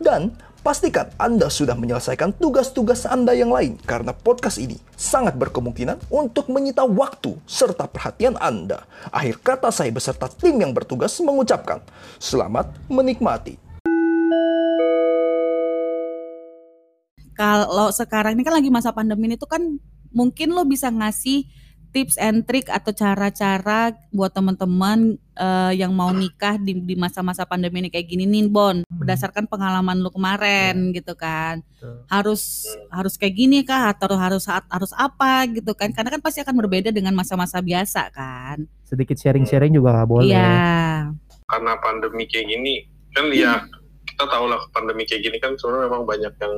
dan Pastikan Anda sudah menyelesaikan tugas-tugas Anda yang lain karena podcast ini sangat berkemungkinan untuk menyita waktu serta perhatian Anda. Akhir kata saya beserta tim yang bertugas mengucapkan selamat menikmati. Kalau sekarang ini kan lagi masa pandemi ini tuh kan mungkin lo bisa ngasih tips and trick atau cara-cara buat teman-teman uh, yang mau nikah di, di masa-masa pandemi ini kayak gini nih Bon. Hmm. berdasarkan pengalaman lu kemarin ya. gitu kan. Betul. harus harus kayak gini kah? Atau harus harus apa gitu kan? Karena kan pasti akan berbeda dengan masa-masa biasa kan. Sedikit sharing-sharing juga gak boleh. Ya karena pandemi kayak gini kan ya kita tahu lah pandemi kayak gini kan sebenarnya memang banyak yang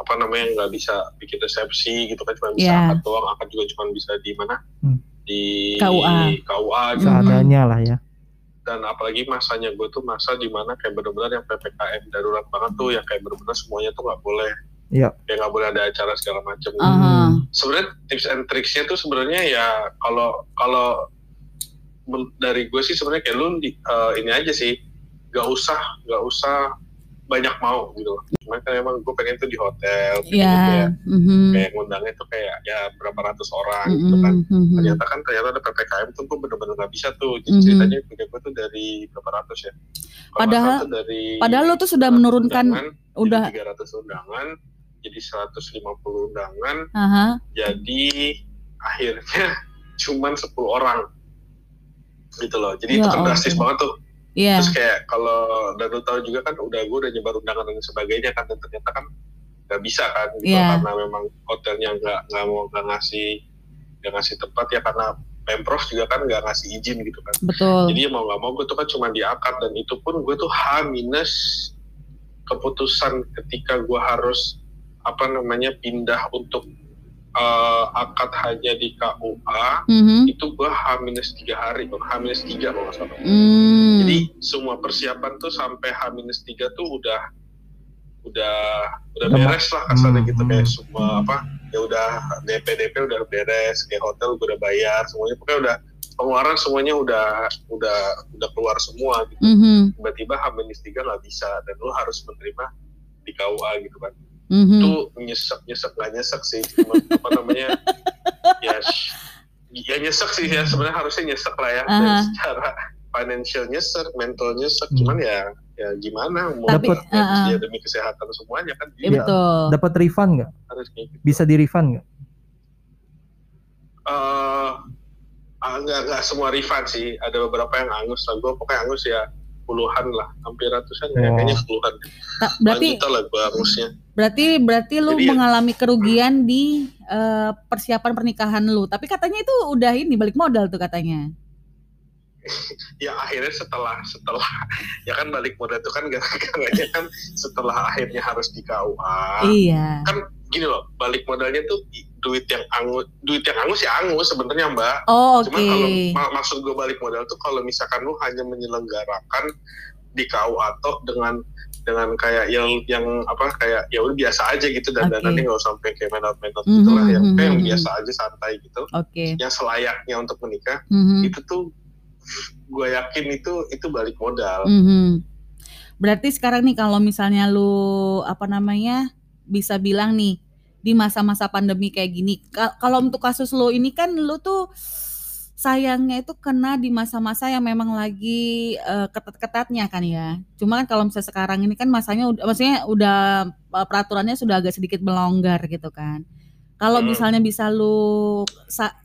apa namanya nggak bisa bikin resepsi gitu kan cuma bisa yeah. akad doang akad juga cuma bisa di mana hmm. di KUA KUA gitu seadanya lah ya dan apalagi masanya gue tuh masa di mana kayak benar-benar yang ppkm darurat banget tuh yang kayak benar-benar semuanya tuh nggak boleh Iya. Kayak nggak boleh ada acara segala macam. Uh -huh. Sebenarnya tips and tricksnya tuh sebenarnya ya kalau kalau dari gue sih sebenarnya kayak lu uh, ini aja sih, nggak usah nggak usah banyak mau gitu loh. Cuma kan emang gue pengen tuh di hotel, gitu yeah. kayak, mm-hmm. kayak ngundangnya tuh kayak ya berapa ratus orang mm-hmm. gitu kan. Mm-hmm. Ternyata kan ternyata ada ppkm tuh gue bener-bener gak bisa tuh. Jadi mm-hmm. ceritanya punya gue tuh dari berapa ratus ya. Kalo padahal dari padahal lo tuh sudah menurunkan undangan, udah 300 undangan jadi 150 undangan. Uh-huh. Jadi akhirnya cuman 10 orang gitu loh. Jadi ya, itu kan drastis banget tuh Yeah. Terus kayak kalau dan lu tahu juga kan udah gue udah nyebar undangan dan sebagainya kan dan ternyata kan nggak bisa kan gitu yeah. karena memang hotelnya nggak nggak mau nggak ngasih nggak ngasih tempat ya karena pemprov juga kan nggak ngasih izin gitu kan. Betul. Jadi ya mau nggak mau gue tuh kan cuma diakad dan itu pun gue tuh H minus keputusan ketika gue harus apa namanya pindah untuk uh, akad hanya di KUA mm-hmm. itu gue H tiga hari H tiga kalau nggak salah mm. jadi semua persiapan tuh sampai H tiga tuh udah udah udah beres lah kasarnya mm-hmm. gitu kayak semua apa ya udah DP DP udah beres kayak hotel gue udah bayar semuanya pokoknya udah pengeluaran semuanya udah udah udah keluar semua gitu mm-hmm. tiba-tiba H tiga nggak bisa dan lo harus menerima di KUA gitu kan mm-hmm. itu nyesek nyesek. Nggak nyesek sih. Cuma apa namanya ya ya nyesek sih ya. Sebenarnya harusnya nyesek lah ya. Uh-huh. dari secara financial nyesek mental nyesek. Hmm. cuman ya ya gimana? Mau Tapi, uh-uh. ya demi kesehatan semuanya kan. Ya, betul. Dapat refund nggak? Harus gitu. bisa di refund nggak uh, nggak nggak semua refund sih. Ada beberapa yang angus lah. Gue pokoknya angus ya puluhan lah, hampir ratusan oh. ya, kayaknya puluhan. Nah, berarti lah bagusnya. Berarti berarti lu Jadi, ya mengalami kerugian di uh, persiapan pernikahan lu. Tapi katanya itu udah ini balik modal tuh katanya. ya akhirnya setelah setelah ya kan balik modal itu kan gara-garanya kan setelah akhirnya harus di KUA. Iya. Kan gini loh, balik modalnya tuh duit yang angus, duit yang angus ya angus sebenarnya mbak. Oh, oke. Okay. Cuma kalau mak maksud gue balik modal tuh kalau misalkan lu hanya menyelenggarakan di KU atau dengan dengan kayak yang yang apa kayak ya udah biasa aja gitu dan okay. nanti nggak usah sampai kayak menot menot mm -hmm, gitulah yang mm -hmm. yang biasa aja santai gitu. Oke. Okay. Yang selayaknya untuk menikah mm -hmm. itu tuh gue yakin itu itu balik modal. Mm -hmm. Berarti sekarang nih kalau misalnya lu apa namanya bisa bilang nih di masa-masa pandemi kayak gini. Kalau untuk kasus lo ini kan lo tuh sayangnya itu kena di masa-masa yang memang lagi uh, ketat-ketatnya kan ya. Cuma kan kalau misalnya sekarang ini kan masanya udah maksudnya udah uh, peraturannya sudah agak sedikit melonggar gitu kan. Kalau hmm. misalnya bisa lu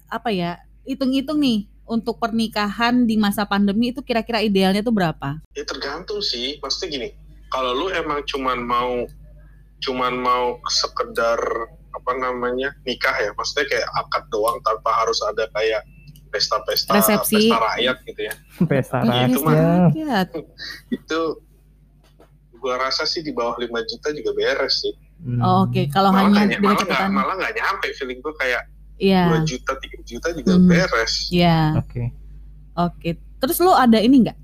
apa ya, hitung-hitung nih untuk pernikahan di masa pandemi itu kira-kira idealnya tuh berapa? Ya tergantung sih, pasti gini. Kalau lu emang cuman mau cuman mau sekedar apa namanya nikah ya maksudnya kayak akad doang tanpa harus ada kayak pesta-pesta Resepsi. pesta rakyat gitu ya pesta nah, rakyat itu mah itu gua rasa sih di bawah 5 juta juga beres sih Hmm. Oh, Oke, kalau malah hanya dengan malah nggak malah nggak nyampe feeling gue kayak Iya. 2 juta 3 juta juga Mhm. beres Iya. Oke. Oke. Terus lu ada ini nggak?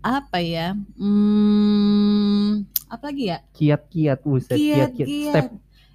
Apa ya? Hmm, apa lagi ya? Kiat-kiat, buset, Kiat, kiat-kiat. kiat. Step.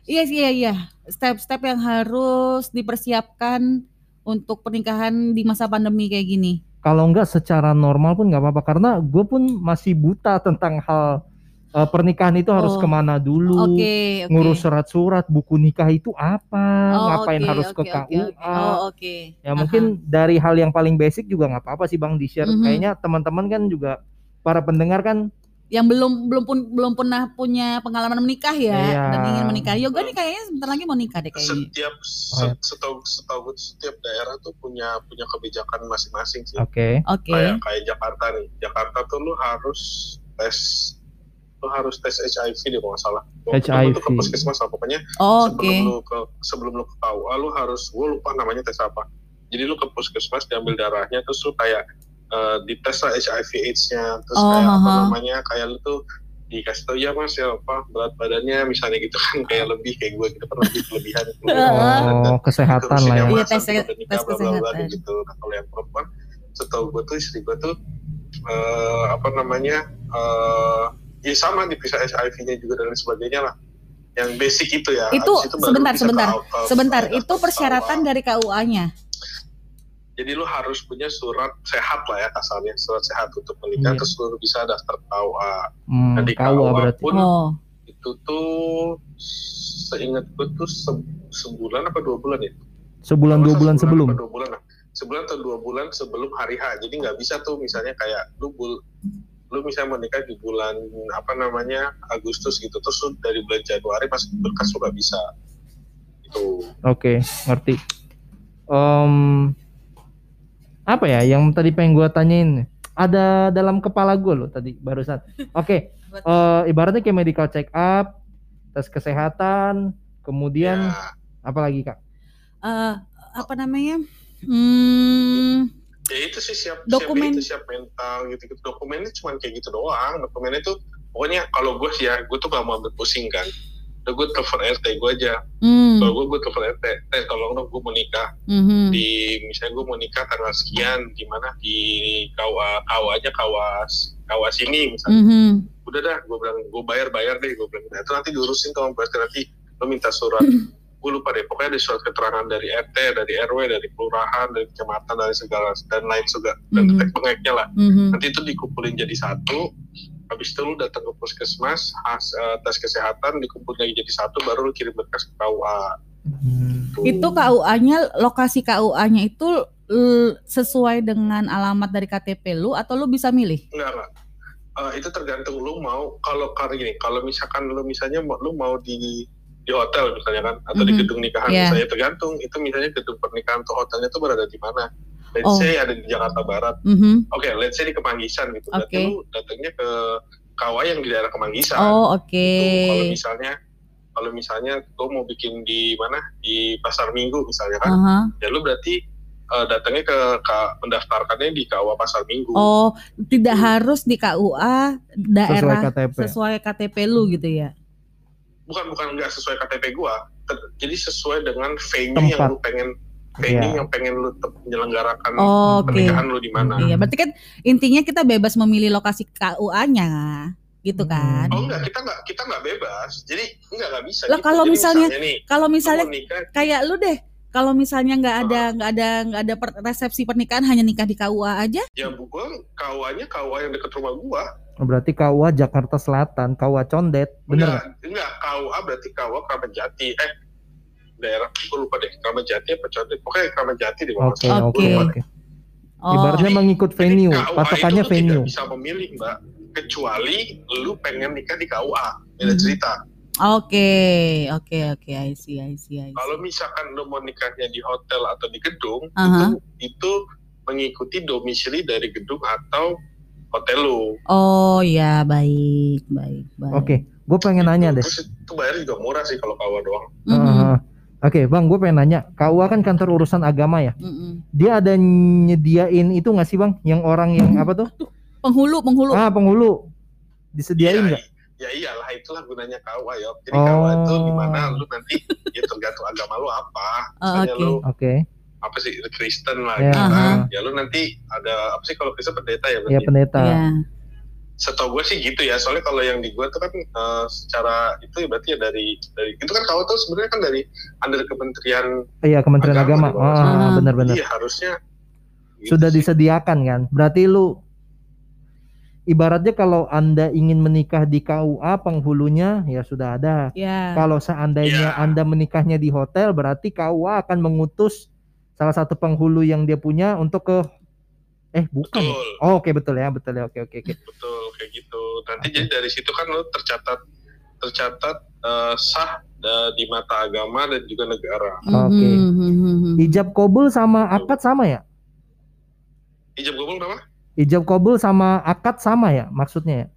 Iya, iya, iya. Step-step yang harus dipersiapkan untuk pernikahan di masa pandemi kayak gini. Kalau enggak secara normal pun nggak apa-apa karena gue pun masih buta tentang hal eh, pernikahan itu harus Oh. ke mana dulu. Oke, oke. ngurus surat-surat buku nikah itu apa Oh, ngapain oke, harus ke oke, oke, KUA oke. Oh, oke. ya mungkin dari hal yang paling basic juga nggak apa-apa sih bang di share Mhm. kayaknya teman-teman kan juga para pendengar kan yang belum belum pun belum pernah punya pengalaman menikah ya Iya. dan ingin menikah. Yoga nih kayaknya sebentar lagi mau nikah deh kayaknya. setiap Oh, ya. se- setahu setahu gue setiap daerah tuh punya punya kebijakan masing-masing sih oke Oke. kayak kayak Jakarta nih Jakarta tuh lu harus tes lu harus tes HIV deh kalau nggak salah HIV. tuh ke puskesmas lah pokoknya Oh, sebelum Oke. lu ke sebelum lu ke KUA lu harus gue lupa namanya tes apa jadi lu ke puskesmas diambil darahnya terus lu kayak eh, dites lah HIV AIDS-nya. Terus Oh, kayak apa haha. namanya kayak lu tuh dikasih tau ya mas ya apa berat badannya misalnya gitu kan kayak lebih kayak gue gitu kan lebih kelebihan oh kesehatan lah ya Iya, tes- tes kesehatan. gitu. Nah kalau yang perempuan setahu gue tuh istri gue tuh eh, apa namanya eh ya sama dipisah HIV-nya juga dan lain sebagainya lah. Yang basic itu ya. Itu baru sebentar, sebentar, ke- ke- Sebentar, itu persyaratan dari KUA-nya. Jadi lu harus punya surat sehat lah ya kasarnya. Surat sehat untuk menikah Iya. terus lu bisa daftar KUA hmm, Nah, di KUA KUA berarti. pun Oh. itu tuh seingat gue tuh se- sebulan apa dua bulan ya? Sebulan dua bulan sebelum? dua bulan lah. Sebulan atau dua bulan sebelum hari H. Jadi nggak bisa tuh misalnya kayak lu bul lu misalnya menikah di bulan apa namanya Agustus gitu terus lu dari bulan Januari masuk berkas lu nggak bisa. Itu oke ngerti. Em, apa ya yang tadi pengen gue tanyain? Ada dalam kepala gue loh tadi barusan. Oke eh, ibaratnya kayak medical check up tes kesehatan kemudian ya, apa lagi kak? Eh, apa namanya? Hmm, ya itu sih siap Dokumen. siap itu siap mental gitu gitu dokumennya cuma kayak gitu doang. Dokumennya tuh pokoknya kalau gue sih ya gue tuh gak mau ambil pusing kan udah gue telepon RT gue aja. Hmm, kalau gue gue telepon RT eh tolong dong gue mau nikah. Mhm. di misalnya gue mau nikah tanggal sekian di mana di kawa kawa aja kawas kawas ini misalnya. Mhm. udah dah gue bilang gue bayar bayar deh gue bilang. Nah, itu nanti diurusin tuh berarti nanti lo minta surat. Gue lupa deh pokoknya ada surat keterangan dari RT dari RW dari kelurahan dari kecamatan dari segala dan lain juga dan Mhm. tek pengeknya lah. Mhm. nanti itu dikumpulin jadi satu habis itu lu datang ke puskesmas has- eh, tes kesehatan dikumpulin lagi jadi satu baru lu kirim berkas ke KUA Hmm, Tuh. Itu KUA-nya, lokasi KUA-nya itu sesuai dengan alamat dari KTP lu atau lu bisa milih? Enggak, enggak. Eh, itu tergantung lu mau kalau karena gini, kalau misalkan lu misalnya mau- lu mau di di hotel misalnya kan atau di Mhm. gedung nikahan Iya. misalnya tergantung itu misalnya gedung pernikahan atau hotelnya itu berada di mana. Let's Oh. say ada di Jakarta Barat. Mhm. Oke, let's say di Kemanggisan gitu. Berarti Oke. lu datangnya ke Kawah yang di daerah Kemanggisan. Oh, oke. Gitu. Kalau misalnya kalau misalnya lu mau bikin di mana di Pasar Minggu misalnya kan, Aha. ya lu berarti eh, datangnya ke, ke mendaftarkannya di Kawah Pasar Minggu. Oh, tidak Gitu. harus di KUA sesuai daerah KTP sesuai KTP lu gitu ya. bukan bukan nggak sesuai KTP gua Ter- jadi sesuai dengan venue yang Tempat. lu pengen venue Iya. yang pengen lu te- menyelenggarakan Oh, Oke. pernikahan lu di mana Iya, berarti kan intinya kita bebas memilih lokasi KUA-nya, gitu kan? oh enggak kita nggak kita nggak bebas jadi enggak nggak bisa Lah, gitu. kalau Jadi misalnya- nih Kalau misalnya nikah kayak lu deh, kalau misalnya nggak ada nggak ada nggak ada per- resepsi pernikahan hanya nikah di KUA aja, ya gua KUA-nya KUA yang deket rumah gua Oh, berarti KUA Jakarta Selatan KUA Condet bener nggak? enggak enggak KUA berarti KUA Kramat Jati eh daerah gua lupa deh Kramat Jati apa Condet pokoknya Kramat Jati kalau nggak oke oke Oke. oh, ibaratnya mengikut venue patokannya venue tidak bisa memilih mbak kecuali lu pengen nikah di KUA beda Mhm. cerita oke, oke, oke, I see, I see, I see. Kalau misalkan lo mau nikahnya di hotel atau di gedung, Aha. itu itu mengikuti domisili dari gedung atau hotel lo. Oh ya, baik, baik, baik. oke gue pengen nanya deh Terus itu bayar juga murah sih kalau kawa doang. Mhm, Eh, Oke bang, gue pengen nanya, KUA kan kantor urusan agama ya. mhm. Dia ada nyediain itu nggak sih bang, yang orang yang apa tuh? Penghulu, penghulu. Ah penghulu, disediain Iya, nggak? ya iyalah itulah gunanya KUA ya. Jadi Oh. KUA itu gimana lu nanti ya tergantung agama lu apa. Oh, oke. lu Oke. apa sih Kristen lah Ya, gitu kan. Ya lu nanti ada apa sih kalau Kristen pendeta ya ya berarti. pendeta. Iya. Setahu gue sih gitu ya. Soalnya kalau yang di gue tuh kan eh, secara itu ya berarti ya dari dari itu kan KUA tuh sebenarnya kan dari under kementerian Iya Kementerian Agama Agama. bawah Ah, benar-benar. iya harusnya gitu Sudah sih. disediakan kan. Berarti lu ibaratnya kalau Anda ingin menikah di KUA penghulunya ya sudah ada. Iya. Kalau seandainya Iya. Anda menikahnya di hotel berarti KUA akan mengutus salah satu penghulu yang dia punya untuk ke eh bukan. ya? betul Oh, oke betul ya, betul ya. Oke oke oke. betul kayak gitu nanti jadi dari situ kan lu tercatat tercatat eh, sah da- di mata agama dan juga negara Oke. Mhm, mhm, mhm. Ijab kabul sama akad sama ya? ijab kabul apa Ijab kabul sama akad sama ya maksudnya ya?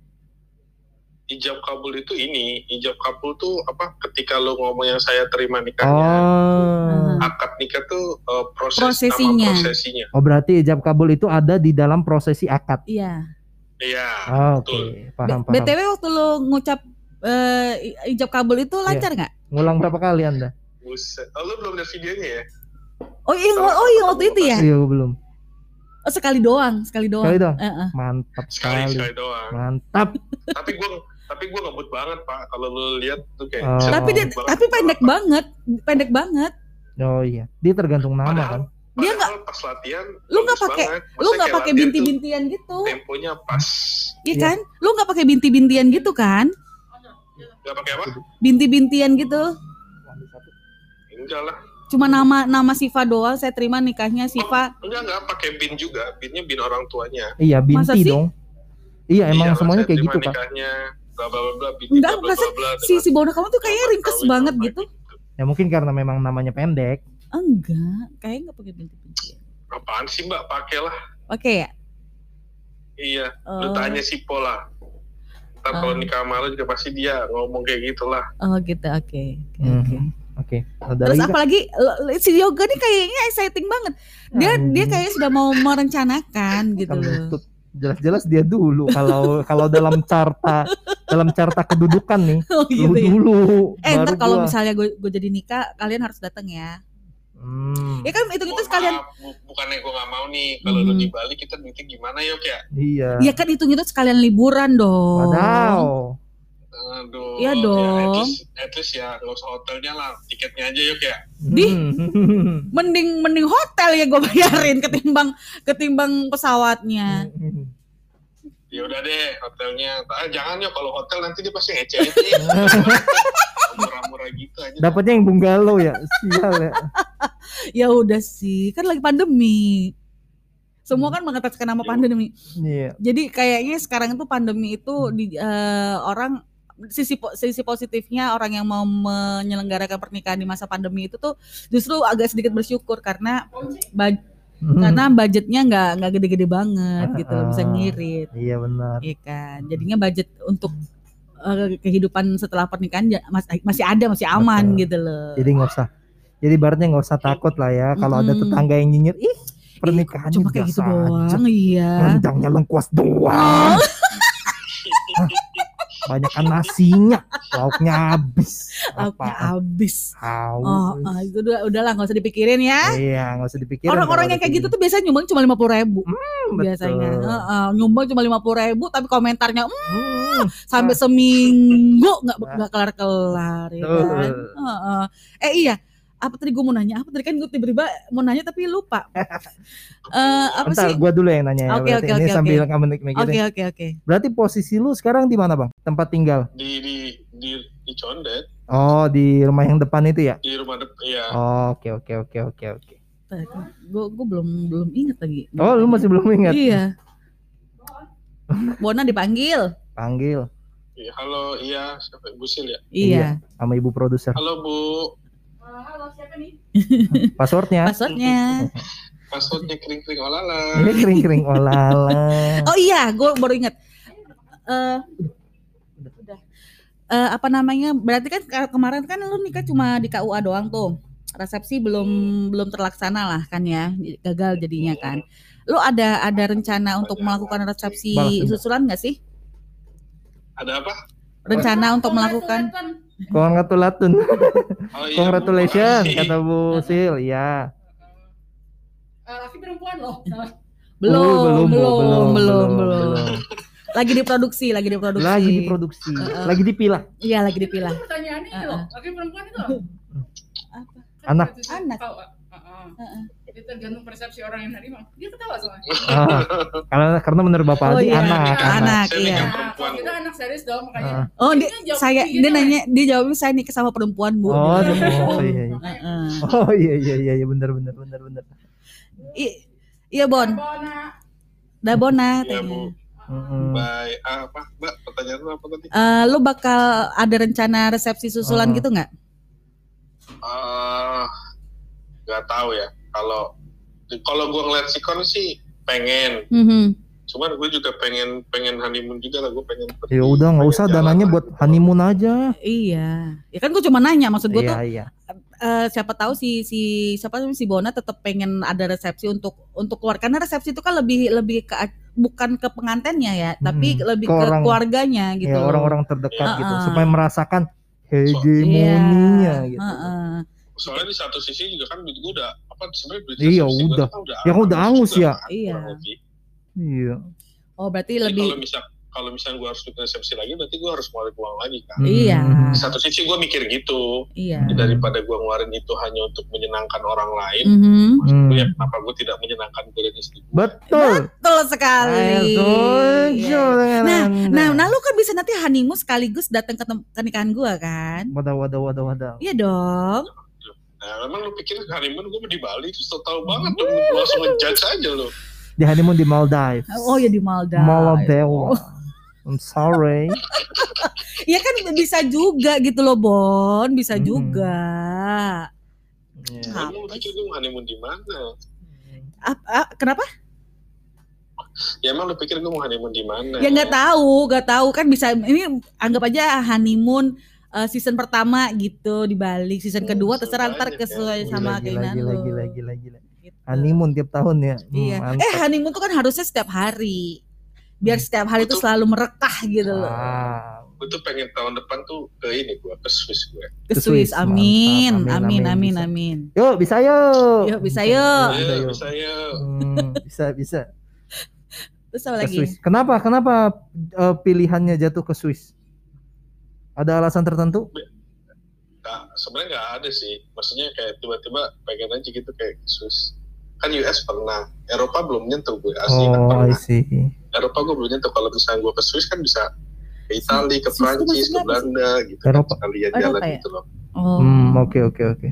ijab kabul itu ini ijab kabul tuh apa ketika lu ngomong yang saya terima nikahnya Oh. akad nikah tuh eh, proses Prosesinya. nama prosesinya Oh berarti ijab kabul itu ada di dalam prosesi akad. Iya. Iya Oh, Oke, betul paham paham. BTW waktu lu ngucap eh, i- ijab kabul itu Iya. lancar nggak? Ngulang berapa kali Anda? Buset. Oh, lu belum lihat videonya ya Oh iya, oh iya waktu itu ya? Iya, belum. Oh sekali doang, sekali doang. Sekali doang? Eh, eh. Mantap sekali sekali. sekali doang Mantap. tapi gua tapi gua ngebut banget pak kalau lu lihat tuh kayak Oh. Tapi dia, tapi pendek banget, pendek banget. Oh iya, dia tergantung nama Padahal- kan. Dia padahal pas latihan Lu nggak pakai-. Lu nggak pakai binti-bintian gitu, temponya pas iya Iya. kan? Lu nggak pakai binti-bintian gitu kan? nggak pakai apa Binti-bintian gitu. enggak lah Cuma nama nama Siva doang. Saya terima nikahnya Siva. enggak enggak pakai bin juga binnya bin orang tuanya Iya, Masa binti sih? dong. Iya, emang Iya, semuanya kayak gitu, Pak. nikahnya bla bla bla bin Enggak, bla, bla, masa bla, bla, Si si Bona kamu tuh kayaknya ringkes banget apa gitu. Ya mungkin karena memang namanya pendek. Enggak, kayaknya nggak pakai binti-bintian. apaan sih mbak pakai lah Oke ya. iya lu Oh, tanya si Pola ntar kalau Oh. nikah sama lu juga pasti dia ngomong kayak gitulah oh gitu, oke, oke, Mhm. oke. Oke, ada Terus lagi. Apalagi lo- si Yoga nih kayaknya exciting banget. Dia Anjing. dia kayak sudah mau merencanakan gitu loh. Jelas-jelas dia dulu kalau kalau dalam carta dalam carta kedudukan nih, Oh lu gitu ya. dulu. Eh ntar baru kalau misalnya gue gue jadi nikah, kalian harus datang ya. Hmm, Ya kan itu itu sekalian. bu- bukannya gue nggak mau nih kalau lu Mhm. di Bali kita duitnya gimana ya ya iya. Ya kan itu itu sekalian liburan dong. Wadaw. aduh Iya ya, dong. at least, at least ya nggak usah hotelnya lah tiketnya aja yuk ya Di? Hmm. Mending mending hotel ya gue bayarin ketimbang ketimbang pesawatnya. ya udah deh hotelnya ah, jangan ya kalau hotel nanti dia pasti ngece ngece murah-murah gitu aja Dapatnya yang bungalow ya. Sial ya. Ya udah sih, kan lagi pandemi. Semua kan mengataskan nama Iya. pandemi. Iya. Jadi kayaknya sekarang itu pandemi itu di eh, orang sisi sisi positifnya orang yang mau menyelenggarakan pernikahan di masa pandemi itu tuh justru agak sedikit bersyukur karena ba- Hmm. karena budgetnya nggak nggak gede-gede banget gitu loh, bisa ngirit, Iya benar. iya kan. Jadinya budget untuk eh, kehidupan setelah pernikahan mas- masih ada, masih aman Betul. gitu loh. Jadi nggak usah. Jadi ibaratnya nggak usah takut lah ya kalau ada Mm-mm. tetangga yang nyinyir, ih pernikahan Cuma kayak gitu doang, iya. Rendangnya lengkuas doang. Oh, Banyakan nasinya, lauknya habis. lauknya habis. Haus. Oh, oh, itu udah udahlah nggak usah dipikirin ya. Iya, nggak usah dipikirin. Orang-orang yang kayak ada gitu tuh biasanya nyumbang cuma lima puluh ribu Hmm, biasanya. betul. Heeh, nyumbang cuma lima puluh ribu tapi komentarnya "Mm, Hmm, sampai seminggu nggak nggak kelar-kelar ya kan. Heeh. Eh iya, apa tadi gue mau nanya apa tadi kan gue tiba-tiba mau nanya tapi lupa. Eh apa Bentar, sih? gua dulu yang nanya ya. Oke, berarti. oke, Ini oke, sambil oke. kamu mikirin. Oke oke oke. Berarti posisi lu sekarang di mana, Bang? Tempat tinggal? di di di di Condet Oh, di rumah yang depan itu ya? di rumah depan ya Oh, Oke, oke, oke, oke, oke. Gue gue belum belum inget lagi. Oh, lu masih belum ingat? Iya. Bona dipanggil. Panggil Iya, halo iya siapa Bu Sil ya Iya. sama ibu produser. halo Bu Passwordnya? Passwordnya. passwordnya kering kering olala Ini kering-kering olala. Oh iya, gue baru inget. Eh, udah. Eh, apa namanya? Berarti kan ke- kemarin kan lu nikah cuma di KUA doang tuh. Resepsi belum belum terlaksana lah kan ya, gagal jadinya kan. Lu ada ada rencana untuk melakukan resepsi susulan nggak sih? ada apa rencana untuk melakukan Congratulations. Oh, iya, Congratulations kata Bu Sil. Ya. Eh, laki perempuan loh. Salah. belum, Uh, belum, belum, belum, belum, belum. Lagi diproduksi, lagi diproduksi. Lagi diproduksi, lagi dipilah. Iya, lagi dipilah. Itu pertanyaannya itu loh. Laki perempuan itu loh. Apa? Anak. Anak. tahu, ah, ah, ah. Itu tergantung persepsi orang yang nerima. Dia ketawa soalnya. Ah, karena karena menurut Bapak Oh, Aldi iya. anak, Anak. anak. Iya. Nah, kita anak serius dong makanya. Ah. Oh, dia, Dia jawab saya dia nanya, dia jawabnya saya nikah sama perempuan, Bu. Oh, oh, iya, iya. Oh iya iya iya iya benar benar benar benar. I- Iya, Bon. Bona. Dabona tanya. Bu. Ah, apa? Mbak, pertanyaan lu apa tadi? Eh, lu bakal ada rencana resepsi susulan Oh. gitu nggak? Eh, nggak tahu ya. Kalau kalau gue ngeliat sikon sih pengen. Mhm. Cuman gue juga pengen pengen honeymoon juga lah. Gue pengen. pergi, Ya udah nggak usah dananya buat gitu. honeymoon aja. Iya. Ya kan gue cuma nanya, maksud gue tuh Iya iya. eh, siapa tahu si si siapa si Bona tetap pengen ada resepsi untuk untuk keluar karena resepsi itu kan lebih lebih ke bukan ke pengantennya ya, tapi Hmm, lebih ke ke, orang- keluarganya gitu. Ya orang-orang terdekat Iya. gitu Ah. supaya merasakan Iya. hegemoninya gitu. Heeh. Soalnya di satu sisi juga kan duit gue udah apa sebenarnya duit Iya, udah. kan udah Ya, udah angus juga ya. kan, Iya. Iya. Oh berarti Jadi lebih kalau misal kalau misalnya gue harus bikin resepsi lagi berarti gue harus ngeluarin uang lagi kan. Hmm. Iya. Di satu sisi gue mikir gitu iya. daripada gue ngeluarin itu hanya untuk menyenangkan orang lain. Mhm. Hmm. Ya, kenapa gue tidak menyenangkan gue dan istri gue? Betul. Betul sekali. Setuju Iya. Nah, nah, nah lu kan bisa nanti honeymoon sekaligus datang ke, ke nikahan gua kan? Wadah wadah wadah wadah. Iya dong. Nah, memang lu pikir honeymoon gue di Bali terus tau tahu banget dong lu langsung ngejudge aja lu. Di honeymoon di Maldives. Oh ya di Maldives. Maldives. I'm sorry. Ya kan bisa juga gitu loh Bon, bisa Mm-mm. juga. Iya. Apa Emang lu pikir gue honeymoon di mana? Ap- ah, kenapa? Ya emang lu pikir gue mau honeymoon di mana? Ya nggak tahu, nggak tahu kan bisa ini anggap aja honeymoon eh, season pertama gitu di Bali, season Oh, kedua terserah ntar banyak ya. Gila, sama gila, keinginan gila, lu. gila, gila, gila. Gitu. Honeymoon tiap tahun ya. Hmm, Iya. mantap. Eh honeymoon tuh kan harusnya setiap hari. Biar setiap hari tuh Betul. selalu merekah gitu loh. Ah, Gue tuh pengen tahun depan tuh ke ini gue ke Swiss gue. Ke Swiss, amin, mantap. amin, Amin, amin, amin, amin. Yuk bisa yuk. Yuk, bisa, yuk. Bisa, yuk. bisa. Hmm, bisa bisa Terus apa ke lagi? Swiss. Kenapa kenapa eh, pilihannya jatuh ke Swiss? Ada alasan tertentu? Nah, sebenarnya nggak ada sih. Maksudnya kayak tiba-tiba pengen aja gitu kayak Swiss. Kan US pernah, Eropa belum nyentuh gue. Asia kan Oh, I pernah. see. Eropa gue belum nyentuh. Kalau misalnya gue ke Swiss kan bisa ke Italia, ke Prancis, ke? Belanda gitu. Eropa. Kan, sekalian Eropa jalan ya? gitu loh. Oh. Hmm, oke oke oke.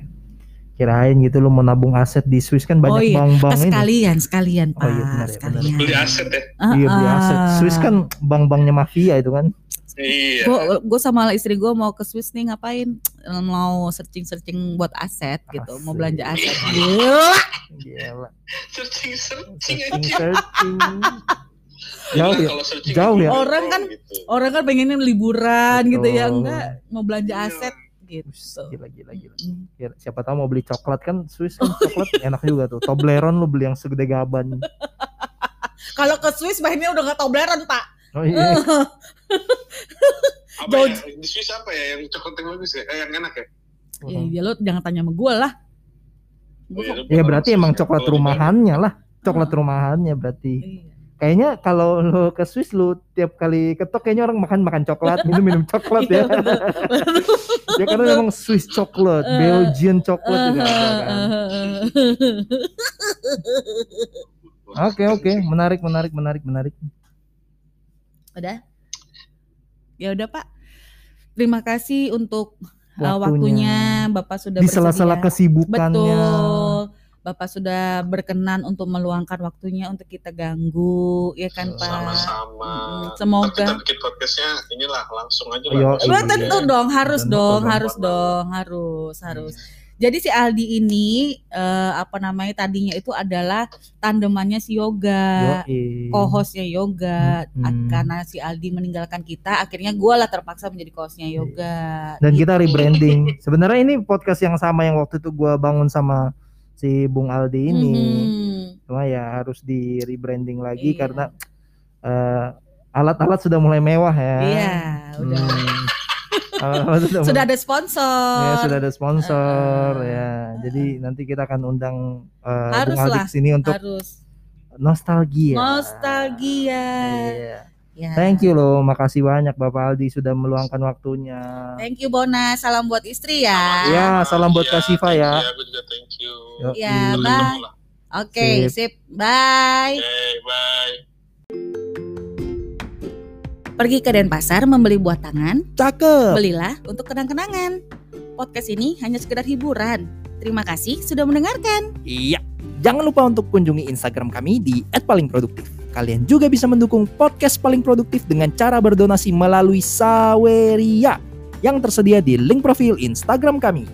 Kirain gitu lu mau nabung aset di Swiss kan banyak Oh, iya. bank-bank ini. sekalian, sekalian, Oh, Pak. iya, benar ya, sekalian. Beli aset ya. Iya beli Ah, aset. ah. Swiss kan bank-banknya mafia itu kan. Iya. Gue sama istri gue mau ke Swiss nih ngapain? Mau searching searching buat aset gitu, mau belanja aset. Gila. Gila. Searching, searching Searching aja. searching. Gila, Jauh ya? Jauh ya? Orang kan- gitu. Orang kan pengennya liburan gitu ya, Betul. enggak mau belanja Iya. aset gitu. Gila gila gila. Mm. Kira- Siapa tahu mau beli coklat kan Swiss kan coklat enak juga tuh. Toblerone lu beli yang segede gaban. Kalau ke Swiss mainnya udah nggak Toblerone pak. Oh iya. Apa Jauh- ya? Di Swiss apa ya yang coklat yang bagus ya? Eh, yang enak ya? Ya, ya lo jangan tanya sama gue lah. Gua Iya, kok- Ya berarti emang coklat rumahannya lah. Coklat Ah. rumahannya berarti. Iya. Kayaknya kalau lu ke Swiss lu tiap kali ketok kayaknya orang makan makan coklat, minum minum coklat Iya, ya. ya karena memang Swiss coklat, Eh. Belgian coklat juga ada Eh, kan. Bali. Oke oke, menarik menarik menarik menarik. Udah. Ya udah Pak. Terima kasih untuk uh, Waktunya. waktunya. Bapak sudah Di sela-sela bersedia. kesibukannya. Betul. Bapak sudah berkenan untuk meluangkan waktunya untuk kita ganggu, ya kan Pak? Sama-sama. Ntar Semoga. kita bikin podcastnya inilah langsung aja Ayo, lah. iya. Tentu dong, harus Tentu dong, dong. harus dong, harus, harus. Jadi si Aldi ini eh, apa namanya tadinya itu adalah tandemannya si Yoga, co-hostnya Yoga. Hmm. Karena si Aldi meninggalkan kita, akhirnya gue lah terpaksa menjadi co-hostnya Yoga. Dan kita Gitu. rebranding. Sebenarnya ini podcast yang sama yang waktu itu gua bangun sama si Bung Aldi ini. Mhm. Cuma ya harus di rebranding lagi Iya. karena eh, alat-alat sudah mulai mewah ya. Iya, udah. Hmm. Alat-alat sudah, Sudah ada sponsor. ya, sudah ada sponsor Uh, ya. Jadi nanti kita akan undang uh, Harus Bung ke sini untuk harus nostalgia. nostalgia. Iya. Ya. Thank you loh, makasih banyak Bapak Aldi sudah meluangkan waktunya. Thank you Bona, salam buat istri ya. Ya, salam buat Kak Siva thank ya. you Aku juga thank you. Yo, Ya, i. bye. Oke, Sip. sip. Bye. Oke, bye. Pergi ke Denpasar membeli buah tangan, Cakep. belilah untuk kenang-kenangan. Podcast ini hanya sekedar hiburan. Terima kasih sudah mendengarkan. Iya. Jangan lupa untuk kunjungi Instagram kami di @palingproduktif. Kalian juga bisa mendukung podcast paling produktif dengan cara berdonasi melalui Saweria yang tersedia di link profil Instagram kami.